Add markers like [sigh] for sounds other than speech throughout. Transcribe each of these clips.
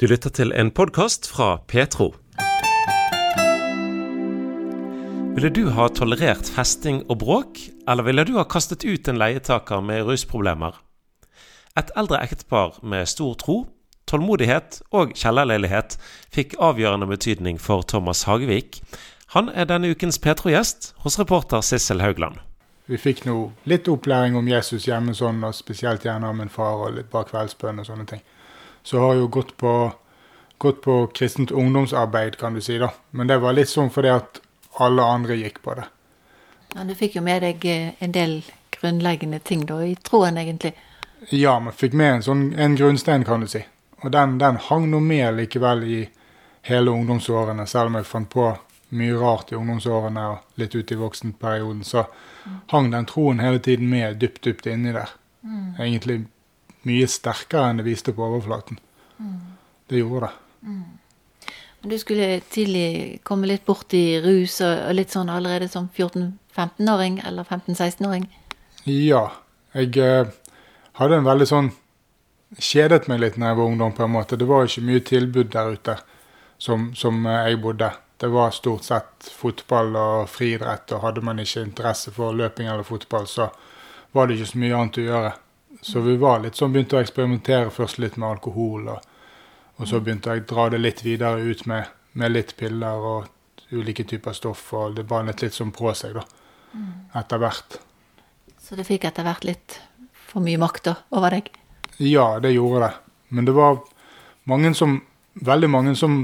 Du lytter til en podkast fra Petro. Ville du ha tolerert festing og bråk, eller ville du ha kastet ut en leietaker med rusproblemer? Et eldre ektepar med stor tro, tålmodighet og kjellerleilighet fikk avgjørende betydning for Thomas Hagevik. Han er denne ukens Petro-gjest hos reporter Sissel Haugland. Vi fikk nå litt opplæring om Jesus hjemme, sånn, og spesielt gjerne om min far, og litt bak kveldsbønn og sånne ting. Så har jeg jo gått på, gått på kristent ungdomsarbeid, kan du si, da. Men det var litt sånn fordi at alle andre gikk på det. Ja, Du fikk jo med deg eh, en del grunnleggende ting da, i troen, egentlig. Ja, man fikk med en sånn en grunnstein, kan du si. Og den, den hang nå med likevel i hele ungdomsårene, selv om jeg fant på mye rart i ungdomsårene og litt ut i voksenperioden, så hang den troen hele tiden med dypt, dypt inni der. Mm. Egentlig mye sterkere enn det viste på overflaten. Mm. Det gjorde det. Mm. Men du skulle tidlig komme litt bort i rus og, litt sånn allerede som 14-15-åring eller 15-16-åring? Ja. Jeg eh, hadde en veldig sånn Kjedet meg litt når jeg var ungdom, på en måte. Det var ikke mye tilbud der ute som, som eh, jeg bodde. Det var stort sett fotball og friidrett, og hadde man ikke interesse for løping eller fotball, så var det ikke så mye annet å gjøre. Så vi var litt sånn, begynte å eksperimentere først litt med alkohol, og, og så begynte jeg å dra det litt videre ut med, med, litt piller og ulike typer stoff, og det banet litt sånn på seg, da, etter hvert. Så du fikk etter hvert litt for mye makt da, over deg? Ja, det gjorde det. Men det var mange som, veldig mange som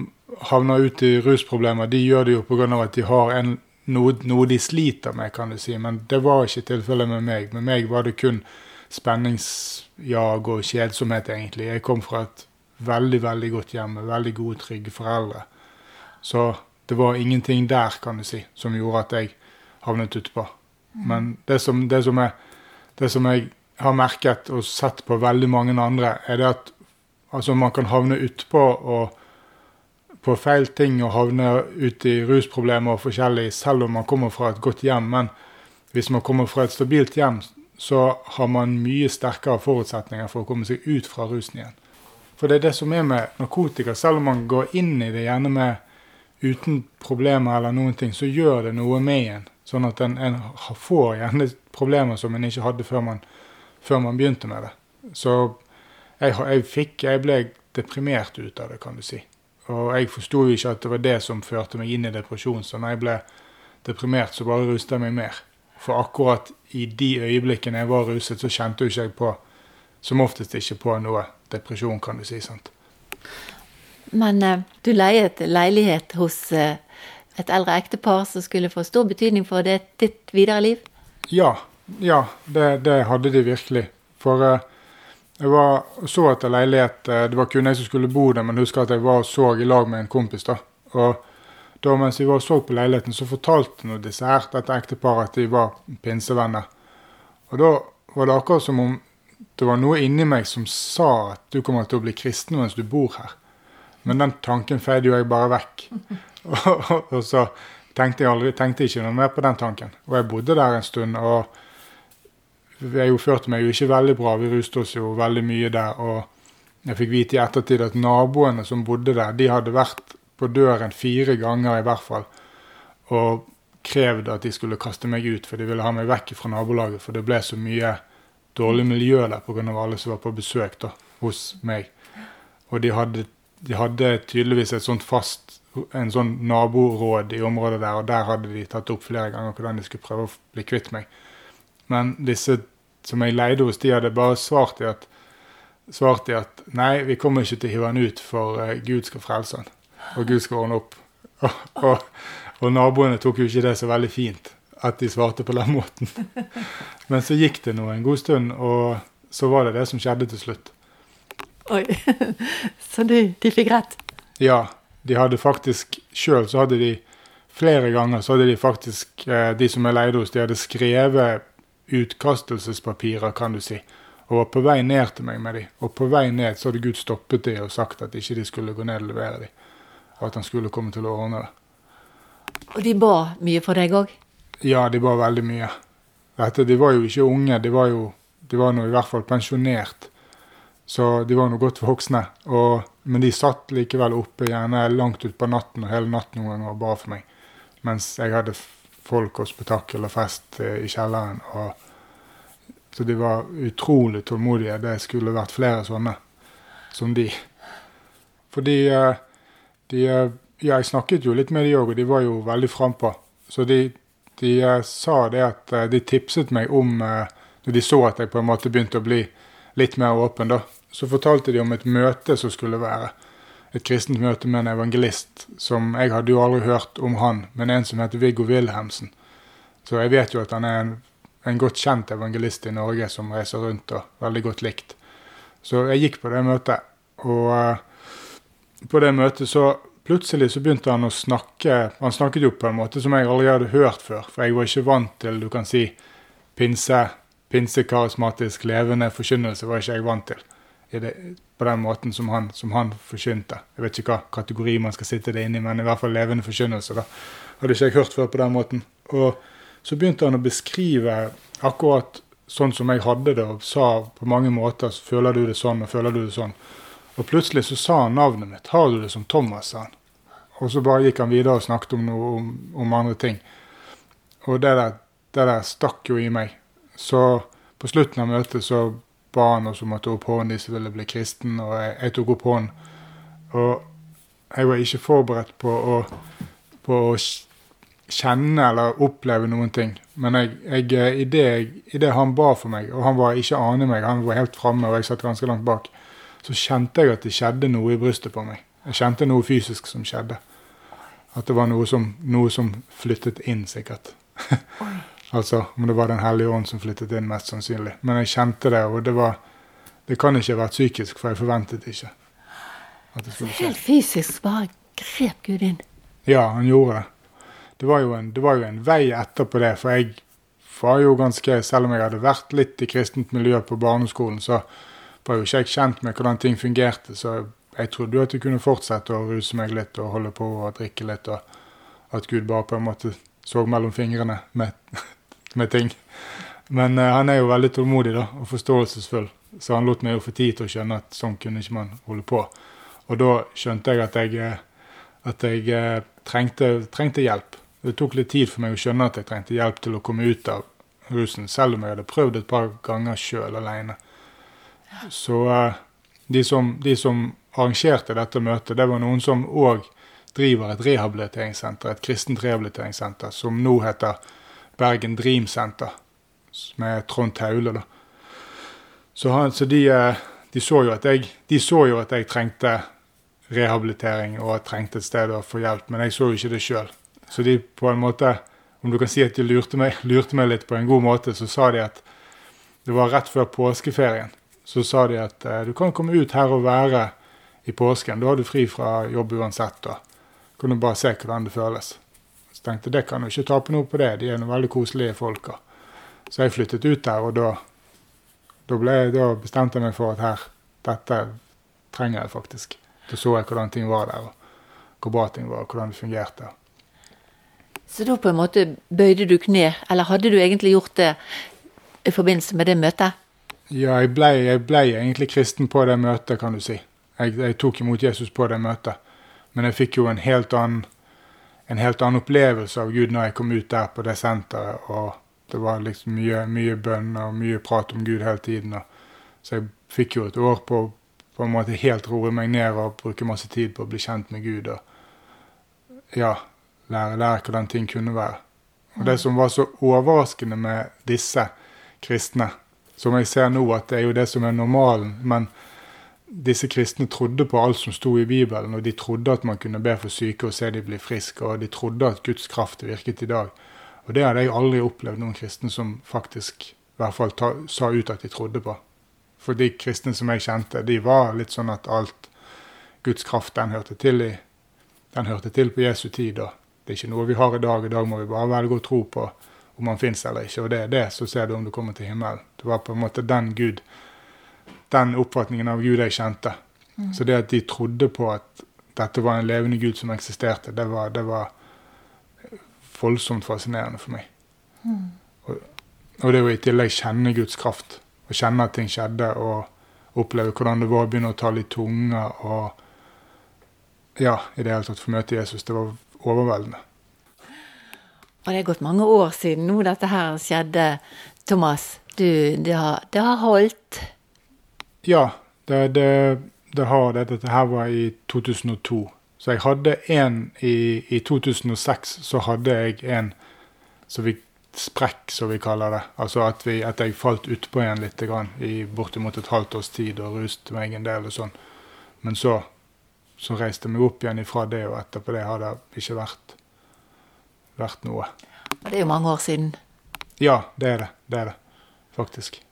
havner ut i rusproblemer, de gjør det jo pga. at de har en, noe, noe, de sliter med, kan du si. Men det var ikke tilfellet med meg. Med meg var det kun spenningsjag og kjedsomhet, egentlig. Jeg kom fra et veldig, veldig godt hjem med veldig gode, trygge foreldre. Så det var ingenting der, kan du si, som gjorde at jeg havnet utpå. Men det som, det, som jeg, det som jeg har merket og sett på veldig mange andre, er det at altså, man kan havne utpå og på feil ting og havne ut i rusproblemer og forskjellig, selv om man kommer fra et godt hjem. Men hvis man kommer fra et stabilt hjem, så har man mye sterkere forutsetninger for å komme seg ut fra rusen igjen. For det er det som er med narkotika. Selv om man går inn i det gjerne med uten problemer eller noen ting, så gjør det noe med en. Sånn at en, en får gjerne problemer som en ikke hadde før man, før man begynte med det. Så jeg, jeg, fikk, jeg ble deprimert ut av det, kan du si. Og jeg forsto ikke at det var det som førte meg inn i depresjon. Så når jeg ble deprimert, så bare ruste jeg meg mer. For akkurat i de øyeblikkene jeg var ruset, så kjente jo ikke jeg på som oftest ikke på noe depresjon, kan du si. sant? Men eh, du leiet leilighet hos eh, et eldre ektepar som skulle få stor betydning for det, ditt videre liv? Ja, ja det, det hadde de virkelig. For eh, jeg var, så etter leilighet. Eh, det var kun jeg som skulle bo der, men husker at jeg var og så i lag med en kompis. da. Og da mens vi var og så på leiligheten, så fortalte nå disse her, dette ekteparet at de var pinsevenner. Og da var det akkurat som om det var noe inni meg som sa at du kommer til å bli kristen mens du bor her. Men den tanken feide jo jeg bare vekk. [laughs] og, og, så tenkte jeg aldri, tenkte ikke noe mer på den tanken. Og jeg bodde der en stund. og jeg oppførte meg jo ikke veldig bra. Vi ruste oss jo veldig mye der. Og jeg fikk vite i ettertid at naboene som bodde der, de hadde vært på døren fire ganger i hvert fall og krevd at de skulle kaste meg ut, for de ville ha meg vekk fra nabolaget. For det ble så mye dårlig miljø der pga. alle som var på besøk da, hos meg. Og de hadde, de hadde tydeligvis et sånt fast en sånn naboråd i området der, og der hadde de tatt opp flere ganger hvordan de skulle prøve å bli kvitt meg. Men disse som jeg leide hos, de hadde bare svart i at, svart i at nei, vi kommer ikke til å hive han ut, for uh, Gud skal frelse han. Og Gud skal ordne opp. Og, og, og, naboene tok jo ikke det så veldig fint at de svarte på den måten. [laughs] Men så gikk det nå en god stund, og så var det det som skjedde til slutt. Oi, [laughs] Så de, de fikk rett? Ja. De hadde faktisk Sjøl så hadde de flere ganger så hadde de faktisk, eh, de som er leide hos, de hadde skrevet utkastelsespapirer, kan du si. Og var på vei ned til meg med de. Og på vei ned så hadde Gud stoppet de og sagt at ikke de skulle gå ned og levere de. Og at han skulle komme til å ordne det. Og de ba mye for deg òg? Ja, de ba veldig mye. Dette, de var jo ikke unge, de var jo de var nå i hvert fall pensjonert. Så de var nå godt voksne. Og, men de satt likevel oppe gjerne langt utpå natten og hele natten noen ganger bare for meg. Mens jeg hadde folk og spetakkel og fest eh, i kjelleren. Og, så de var utrolig tålmodige. Det skulle vært flere sånne som de. Fordi eh, de, eh, ja, jeg snakket jo litt med de òg, og de var jo veldig frampå. Så de, de sa det at de tipset meg om Når de så at jeg på en måte begynte å bli litt mer åpen, da, så fortalte de om et møte som skulle være. Et kristent møte med en evangelist. som Jeg hadde jo aldri hørt om han, men en som heter Viggo Wilhelmsen. Så jeg vet jo at han er en, en godt kjent evangelist i Norge som reiser rundt og veldig godt likt. Så jeg gikk på det møtet, og på det møtet så plutselig så begynte han å snakke Han snakket jo på en måte som jeg aldri hadde hørt før, for jeg var ikke vant til du kan si, pinse, pinsekarismatisk levende forkynnelse var ikke jeg vant til det, på den måten som han, som han forkynte. Jeg vet ikke hva kategori man skal sitte det inn i, men i hvert fall levende forkynnelse. da. Hadde ikke jeg hørt før på den måten. Og så begynte han å beskrive akkurat sånn som jeg hadde det, og sa på mange måter 'Føler du det sånn, og føler du det sånn?' Og plutselig så sa han navnet mitt. 'Har du det som Thomas?' sa han. Og så bare gikk han videre og snakket om noe om, om andre ting. Og det der, det der stakk jo i meg. Så på slutten av møtet så ba han oss om å ta opp hånden de som ville bli kristen, og jeg, jeg, tok opp hånden. Og jeg var ikke forberedt på å, på å kjenne eller oppleve noen ting. Men jeg, jeg, i, det, han ba for meg, og han var ikke ane meg, han var helt framme, og jeg satt ganske langt bak, så kjente jeg at det skjedde noe i brystet på meg. Jeg kjente noe fysisk som skjedde. At det var noe som, noe som flyttet inn, sikkert. [laughs] Altså om det var Den hellige ånd som flyttet inn, mest sannsynlig. Men jeg kjente det, og det var Det kan ikke ha vært psykisk, for jeg forventet ikke at det skulle skje. Helt fysisk bare grep Gud inn? Ja, han gjorde det. Det var, en, det var jo en, vei etterpå det, for jeg var jo ganske Selv om jeg hadde vært litt i kristent miljø på barneskolen, så var jo ikke jeg kjent med hvordan ting fungerte. Så jeg trodde jo at jeg kunne fortsette å ruse meg litt og holde på og drikke litt, og at Gud bare på en måte så mellom fingrene med [laughs] med ting. Men uh, han er jo veldig tålmodig da, og forståelsesfull, så han lot meg jo få tid til å skjønne at sånn kunne ikke man holde på. Og da skjønte jeg at jeg, eh, at jeg uh, trengte, trengte, hjelp. Det tok litt tid for meg å skjønne at jeg trengte hjelp til å komme ut av rusen, selv om jeg hadde prøvd et par ganger sjøl aleine. Så uh, de, som, de, som, arrangerte dette møtet, det var noen som òg driver et rehabiliteringssenter, et kristent rehabiliteringssenter, som nå heter Bergen Dream Center med Trond Taule. da. Så, han, så de, eh, de, så jeg, de så jo at jeg trengte rehabilitering og trengte et sted å få hjelp, men jeg så jo ikke det sjøl. Så de på en måte, om du kan si at de lurte meg, [laughs] lurte meg, litt på en god måte, så sa de at det var rett før påskeferien. Så sa de at eh, du kan komme ut her og være i påsken. Da har du fri fra jobb uansett. da. kan du bare se hvordan det føles Så tenkte det kan jo ikke tape noe på det, de er noen veldig koselige folka. Så jeg flyttet ut der, og da, da, ble, da bestemte jeg meg for at her, dette trenger jeg faktisk. Da så jeg hvordan ting var der, og hvor bra ting var, og hvordan det fungerte. Så da på en måte bøyde du kne, eller hadde du egentlig gjort det i forbindelse med det møtet? Ja, jeg ble, jeg ble egentlig kristen på det møtet, kan du si. Jeg, jeg tok imot Jesus på det møtet. Men jeg fikk jo en helt annen en helt annen opplevelse av Gud når jeg kom ut der på det senteret. Og det var liksom mye, mye bønn og mye prat om Gud hele tiden. Og, så jeg fikk jo et år på på en måte helt roe meg ned og bruke masse tid på å bli kjent med Gud. Og ja, lære, lære hvordan ting kunne være. Og det som var så overraskende med disse kristne, som jeg ser nå at det er jo det som er normalen, men disse kristne trodde på alt som sto i Bibelen, og de trodde at man kunne be for syke og se de bli friske, og de trodde at Guds kraft virket i dag. Og det hadde jeg aldri opplevd noen kristne som faktisk i hvert fall ta, sa ut at de trodde på. For de kristne som jeg kjente, de var litt sånn at alt Guds kraft, den hørte til i den hørte til på Jesu tid. og Det er ikke noe vi har i dag. I dag må vi bare velge å tro på om han fins eller ikke. Og det er det, så ser du om du kommer til himmelen. Var på en måte den Gud den oppfatningen av Gud jeg kjente. Mm. Så det at de trodde på at dette var en levende Gud som eksisterte, det var, det var voldsomt fascinerende for meg. Mm. Og, og, det å i tillegg kjenne Guds kraft, og kjenne at ting skjedde, og, oppleve hvordan det var å begynne å tale i tunger og ja, i det hele tatt få møte Jesus. Det var overveldende. Og det er gått mange år siden nå dette her skjedde, Thomas. Du, det har, det har holdt? Ja, det, det, det har det. Dette her var i 2002. Så jeg hadde en i, i 2006, så hadde jeg en som vi sprekk, som vi kaller det. Altså at, vi, at jeg falt utpå igjen litt grann, i bortimot et halvt års tid og ruste meg en del og sånn. Men så, så reiste jeg meg opp igjen ifra det, og etterpå det har det ikke vært, vært noe. Og det er jo mange år siden. Ja, det er det. Det er det, faktisk.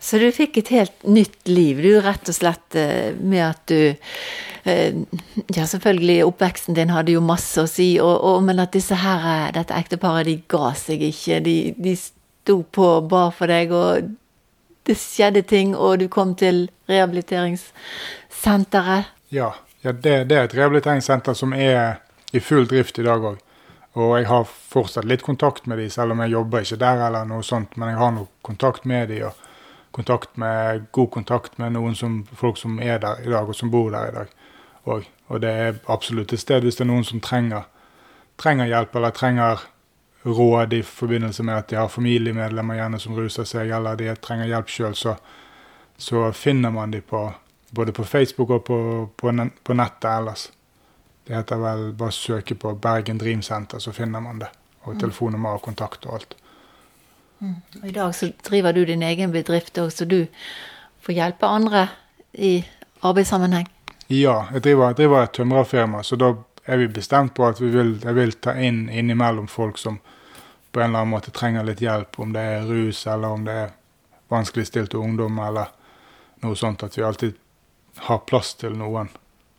Så du fikk et helt nytt liv, du, rett og slett eh, med at du eh, Ja, selvfølgelig, oppveksten din hadde jo masse å si, og, og, men at disse her, eh, dette ekteparet, de ga seg ikke. De, de sto på og ba for deg, og det skjedde ting, og du kom til rehabiliteringssenteret. Ja, ja det, det, er et rehabiliteringssenter som er i full drift i dag òg. Og jeg har fortsatt litt kontakt med de, selv om jeg jobber ikke der eller noe sånt, men jeg har noe kontakt med de. og kontakt med, god kontakt med noen som, folk som er der i dag, og som bor der i dag. Og, og det er absolutt et sted hvis det er noen som trenger, trenger, hjelp, eller trenger råd i forbindelse med at de har familiemedlemmer gjerne som ruser seg, eller de trenger hjelp sjøl, så, så, finner man de på, både på Facebook og på, på, på nettet ellers. Det heter vel bare søke på Bergen Dream Center, så finner man det. Og mm. telefonnummer og kontakt og alt. Mm. I dag så driver du din egen bedrift òg, så du får hjelpe andre i arbeidssammenheng? Ja, jeg driver, jeg driver et tømrerfirma, så da er vi bestemt på at vi vil, jeg vil ta inn innimellom folk som på en eller annen måte trenger litt hjelp, om det er rus eller om det er vanskeligstilte ungdom eller noe sånt. At vi alltid har plass til noen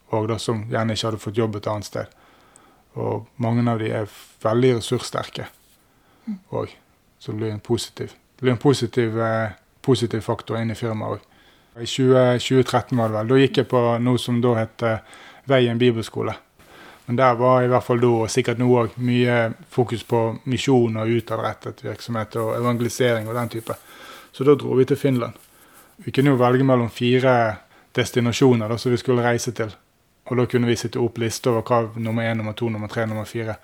og da, som gjerne ikke hadde fått jobb et annet sted. Og mange av de er veldig ressurssterke òg. Mm. Så det blir en positiv, blir en positiv, eh, positiv faktor inn i firmaet òg. I 20, 2013 var det vel. Da gikk jeg på noe som da het eh, Veien bibelskole. Men der var i hvert fall da, og sikkert nå òg, mye fokus på misjon og utadrettet virksomhet og evangelisering og den type. Så da dro vi til Finland. Vi kunne jo velge mellom fire destinasjoner da, som vi skulle reise til. Og da kunne vi sitte opp liste over hva nummer én, nummer to, nummer tre, nummer fire.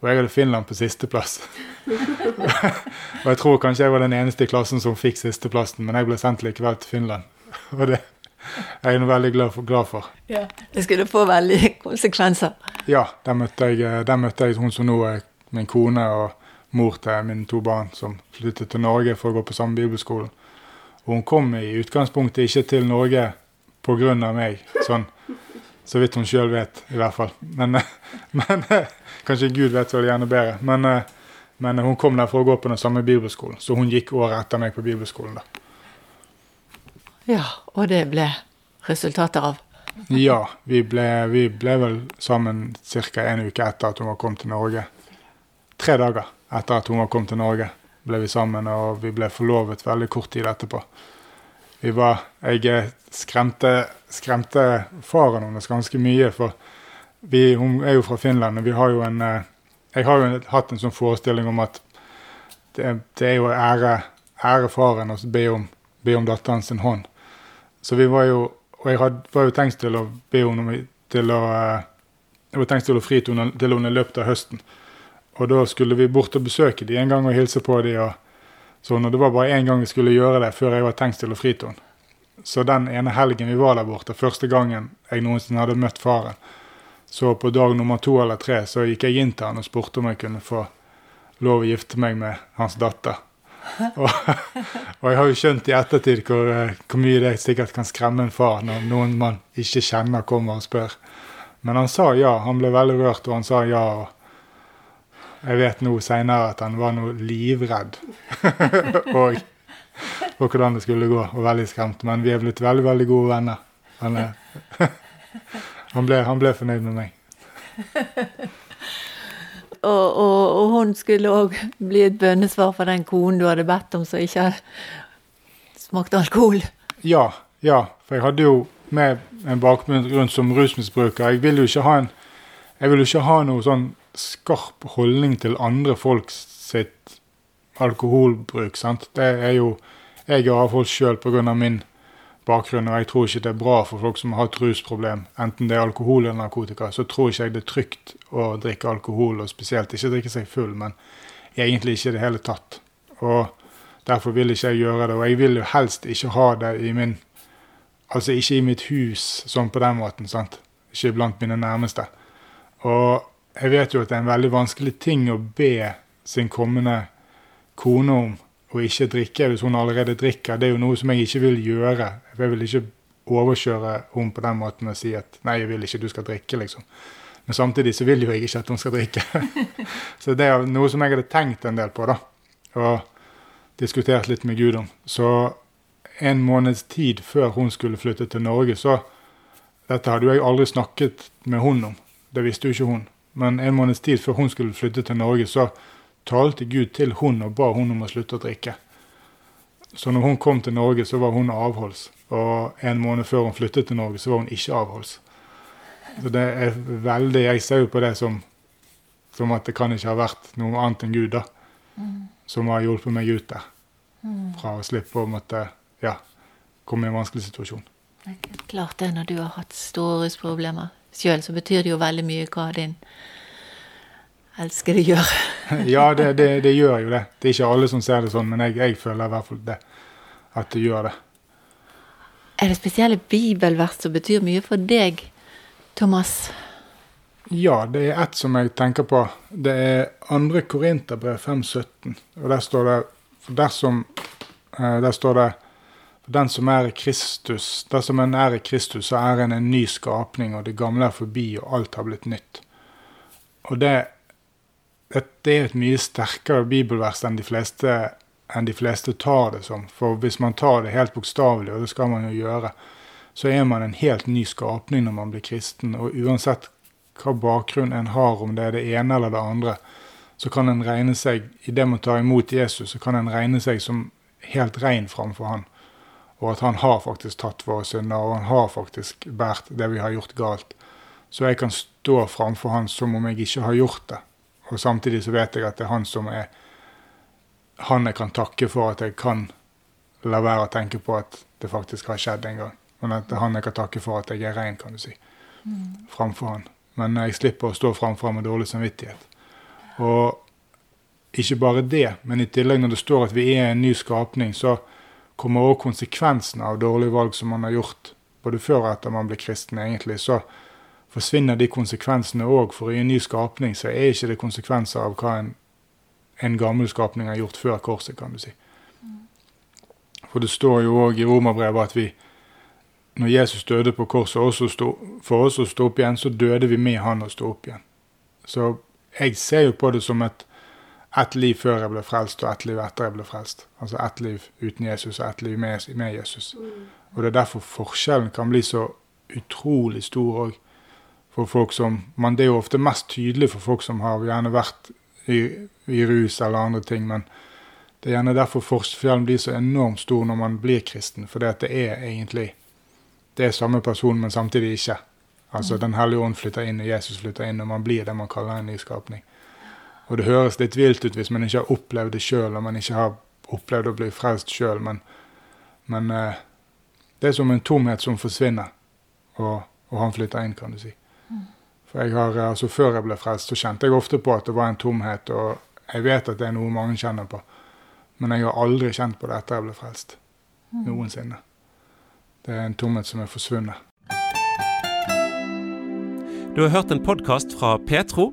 Og jeg hadde Finland på sisteplass. [laughs] og jeg tror kanskje jeg var den eneste i klassen som fikk sisteplassen, men jeg ble sendt likevel til Finland. [laughs] og det er jeg veldig glad for. Glad for. Ja, Det skulle få veldig konsekvenser. Ja, der møtte, jeg, der møtte jeg hun som nå er min kone og mor til mine to barn, som flyttet til Norge for å gå på samme bibelskolen. Og hun kom i utgangspunktet ikke til Norge pga. meg, sånn, så vidt hun sjøl vet, i hvert fall. Men, [laughs] men Kanskje Gud vet vel gjerne bedre. Men, eh, men, hun kom der for å gå på den samme bibelskolen, så hun gikk året etter meg på bibelskolen. da. Ja, og det ble resultater av? ja, vi ble, vi ble vel sammen ca. en uke etter at hun var kommet til Norge. Tre dager etter at hun var kommet til Norge, ble vi sammen, og vi ble forlovet veldig kort tid etterpå. Vi var, Jeg skremte, skremte faren hennes ganske mye, for vi, Hun er jo fra Finland, og vi har jo en eh, Jeg har jo hatt en sånn forestilling om at det, det er jo ære, ære faren å be om, be om datteren sin hånd. Så vi var jo Og jeg hadde, var jo tenkt til å be henne til å eh, Jeg var tenkt til å fri til henne i løpet av høsten. Og da skulle vi bort og besøke dem en gang og hilse på dem. Sånn. Og det var bare én gang vi skulle gjøre det før jeg var tenkt til å fri til henne. Så den ene helgen vi var der borte, første gangen jeg noensinne hadde møtt faren, så på dag nummer to eller tre så gikk jeg inn til han og spurte om jeg kunne få lov å gifte meg med hans datter. Og, og jeg har jo skjønt i ettertid hvor, eh, hvor, mye det sikkert kan skremme en far når noen man ikke kjenner, kommer og spør. Men han sa ja. Han ble veldig rørt, og han sa ja. og Jeg vet nå seinere at han var noe livredd [laughs] og for hvordan det skulle gå, og veldig skremt. Men vi er blitt veldig, veldig gode venner. Han [laughs] Han ble, han ble fornøyd med meg. [laughs] og, og, og, hun skulle òg bli et bønnesvar for den konen du hadde bedt om, som ikke smakte alkohol? Ja, ja. For jeg hadde jo med en bakgrunn som rusmisbruker. Jeg vil jo ikke ha en jeg vil jo ikke ha noe sånn skarp holdning til andre folks sitt alkoholbruk. sant? Det er jo Jeg er avholdt sjøl pga. min bakgrunn, og jeg tror ikke det er bra for folk som har et rusproblem, enten det er alkohol eller narkotika, så tror ikke jeg det er trygt å drikke alkohol, og spesielt ikke drikke seg full, men egentlig ikke i det hele tatt. Og derfor vil ikke jeg gjøre det, og jeg vil jo helst ikke ha det i min Altså ikke i mitt hus sånn på den måten, sant. Ikke blant mine nærmeste. Og jeg vet jo at det er en veldig vanskelig ting å be sin kommende kone om å ikke drikke hvis hun allerede drikker. Det er jo noe som jeg ikke vil gjøre. Jeg vil ikke overkjøre henne på den måten og si at 'nei, jeg vil ikke du skal drikke', liksom. Men samtidig så vil jo jeg ikke at hun skal drikke. [laughs] så det er noe som jeg hadde tenkt en del på, da. Og diskutert litt med Gud om. Så en måneds tid før hun skulle flytte til Norge, så Dette hadde jo jeg aldri snakket med hun om. Det visste jo ikke hun. Men en måneds tid før hun skulle flytte til Norge, så talte Gud til hun og ba hun om å slutte å drikke. Så når hun kom til Norge, så var hun avholds. Og en måned før hun flyttet til Norge, så var hun ikke avholds. Så det er veldig Jeg ser jo på det som, som at det kan ikke ha vært noe annet enn Gud, da. Mm. Som har hjulpet meg ut der. Mm. Fra å slippe å måtte ja, komme i en vanskelig situasjon. Klart det, når du har hatt store rusproblemer sjøl, så betyr det jo veldig mye hva din elskede gjør. [laughs] ja, det, det, det, gjør jo det. Det er ikke alle som ser det sånn, men jeg, jeg føler i hvert fall det. At det gjør det. Er det spesielle bibelvers som betyr mye for deg, Thomas? Ja, det er ett som jeg tenker på. Det er 2. Korinterbrev 5,17. Og der står det dersom eh, Der står det den som er i Kristus, dersom en er i Kristus, så er en en ny skapning, og det gamle er forbi, og alt har blitt nytt. Og det, det er et mye sterkere bibelvers enn de, fleste, enn de fleste tar det som. For hvis man tar det helt bokstavelig, og det skal man jo gjøre, så er man en helt ny skapning når man blir kristen. Og uansett hva bakgrunn en har, om det er det ene eller det andre, så kan en regne seg, i det man tar imot Jesus, så kan en regne seg som helt ren framfor han. Og at han har faktisk tatt våre synder, og han har faktisk båret det vi har gjort galt. Så jeg kan stå framfor han som om jeg ikke har gjort det. Og samtidig så vet jeg at det er han som er Han jeg kan takke for at jeg kan la være å tenke på at det faktisk har skjedd en gang. Men at det er han jeg kan takke for at jeg er ren, kan du si. Mm. Framfor han. Men jeg slipper å stå framfor med dårlig samvittighet. Og ikke bare det, men i tillegg når det står at vi er en ny skapning, så kommer også konsekvensene av dårlige valg som man har gjort både før og etter man ble kristen, egentlig, så forsvinner de konsekvensene òg. For i en ny skapning så er ikke det konsekvenser av hva en, en gammel skapning har gjort før korset, kan du si. For det står jo òg i romerbrevet at vi, når Jesus døde på korset stå, for oss å stå opp igjen, så døde vi med han å stå opp igjen. Så jeg ser jo på det som et ett liv før jeg ble frelst, og ett liv etter jeg ble frelst. Altså ett liv uten Jesus og ett liv med, med Jesus. Mm. Og det er derfor forskjellen kan bli så utrolig stor òg. For folk som men Det er jo ofte mest tydelig for folk som har gjerne vært i, i rus eller andre ting, men det er gjerne derfor forskjellen blir så enormt stor når man blir kristen. For det er egentlig det er samme person, men samtidig ikke. Altså mm. Den hellige ånd flytter inn, og Jesus flytter inn, og man blir det man kaller en nyskapning. Og det høres litt vilt ut hvis man ikke har opplevd det sjøl, og man ikke har opplevd å bli frelst sjøl, men, men eh, det er som en tomhet som forsvinner, og, og, han flytter inn, kan du si. Mm. For jeg har, altså Før jeg ble frelst, så kjente jeg ofte på at det var en tomhet, og jeg vet at det er noe mange kjenner på, men jeg har aldri kjent på det etter jeg ble frelst. Mm. Noensinne. Det er en tomhet som er forsvunnet. Du har hørt en podkast fra Petro.